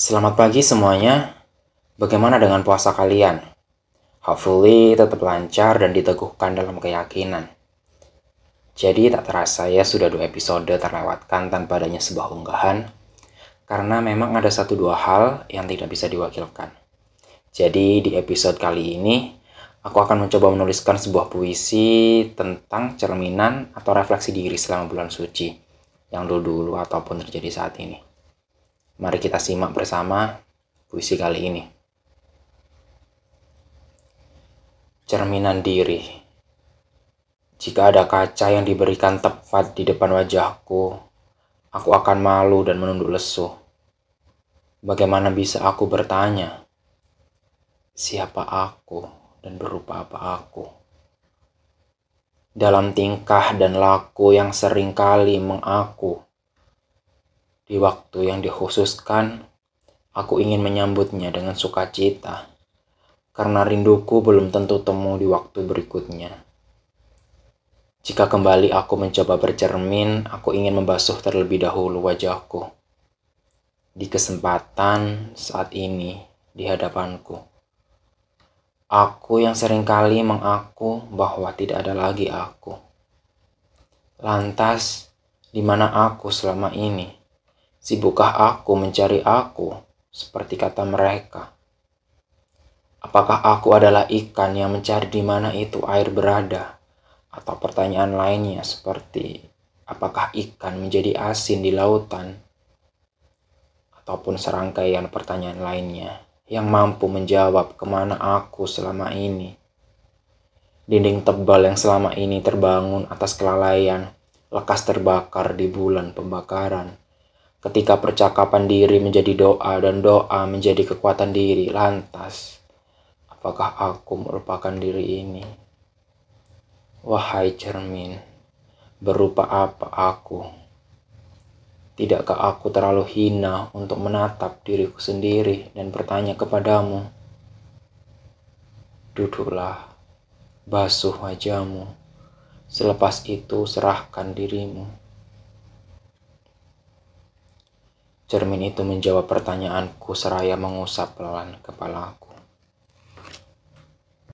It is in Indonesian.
Selamat pagi semuanya. Bagaimana dengan puasa kalian? Hopefully tetap lancar dan diteguhkan dalam keyakinan. Jadi tak terasa ya sudah dua episode terlewatkan tanpa adanya sebuah unggahan. Karena memang ada satu dua hal yang tidak bisa diwakilkan. Jadi di episode kali ini, aku akan mencoba menuliskan sebuah puisi tentang cerminan atau refleksi diri selama bulan suci yang dulu-dulu ataupun terjadi saat ini. Mari kita simak bersama puisi kali ini. Cerminan diri. Jika ada kaca yang diberikan tepat di depan wajahku, aku akan malu dan menunduk lesu. Bagaimana bisa aku bertanya, siapa aku dan berupa apa aku? Dalam tingkah dan laku yang sering kali mengaku, di waktu yang dikhususkan, aku ingin menyambutnya dengan sukacita, karena rinduku belum tentu temu di waktu berikutnya. Jika kembali aku mencoba bercermin, aku ingin membasuh terlebih dahulu wajahku. Di kesempatan saat ini di hadapanku. Aku yang sering kali mengaku bahwa tidak ada lagi aku. Lantas, di mana aku selama ini? Sibukkah aku mencari aku, seperti kata mereka? Apakah aku adalah ikan yang mencari di mana itu air berada? Atau pertanyaan lainnya seperti, apakah ikan menjadi asin di lautan? Ataupun serangkaian pertanyaan lainnya yang mampu menjawab ke mana aku selama ini. Dinding tebal yang selama ini terbangun atas kelalaian, lekas terbakar di bulan pembakaran Ketika percakapan diri menjadi doa dan doa menjadi kekuatan diri, lantas apakah aku melupakan diri ini? Wahai cermin, berupa apa aku? Tidakkah aku terlalu hina untuk menatap diriku sendiri dan bertanya kepadamu? Duduklah, basuh wajahmu. Selepas itu serahkan dirimu. Cermin itu menjawab pertanyaanku seraya mengusap pelan kepalaku.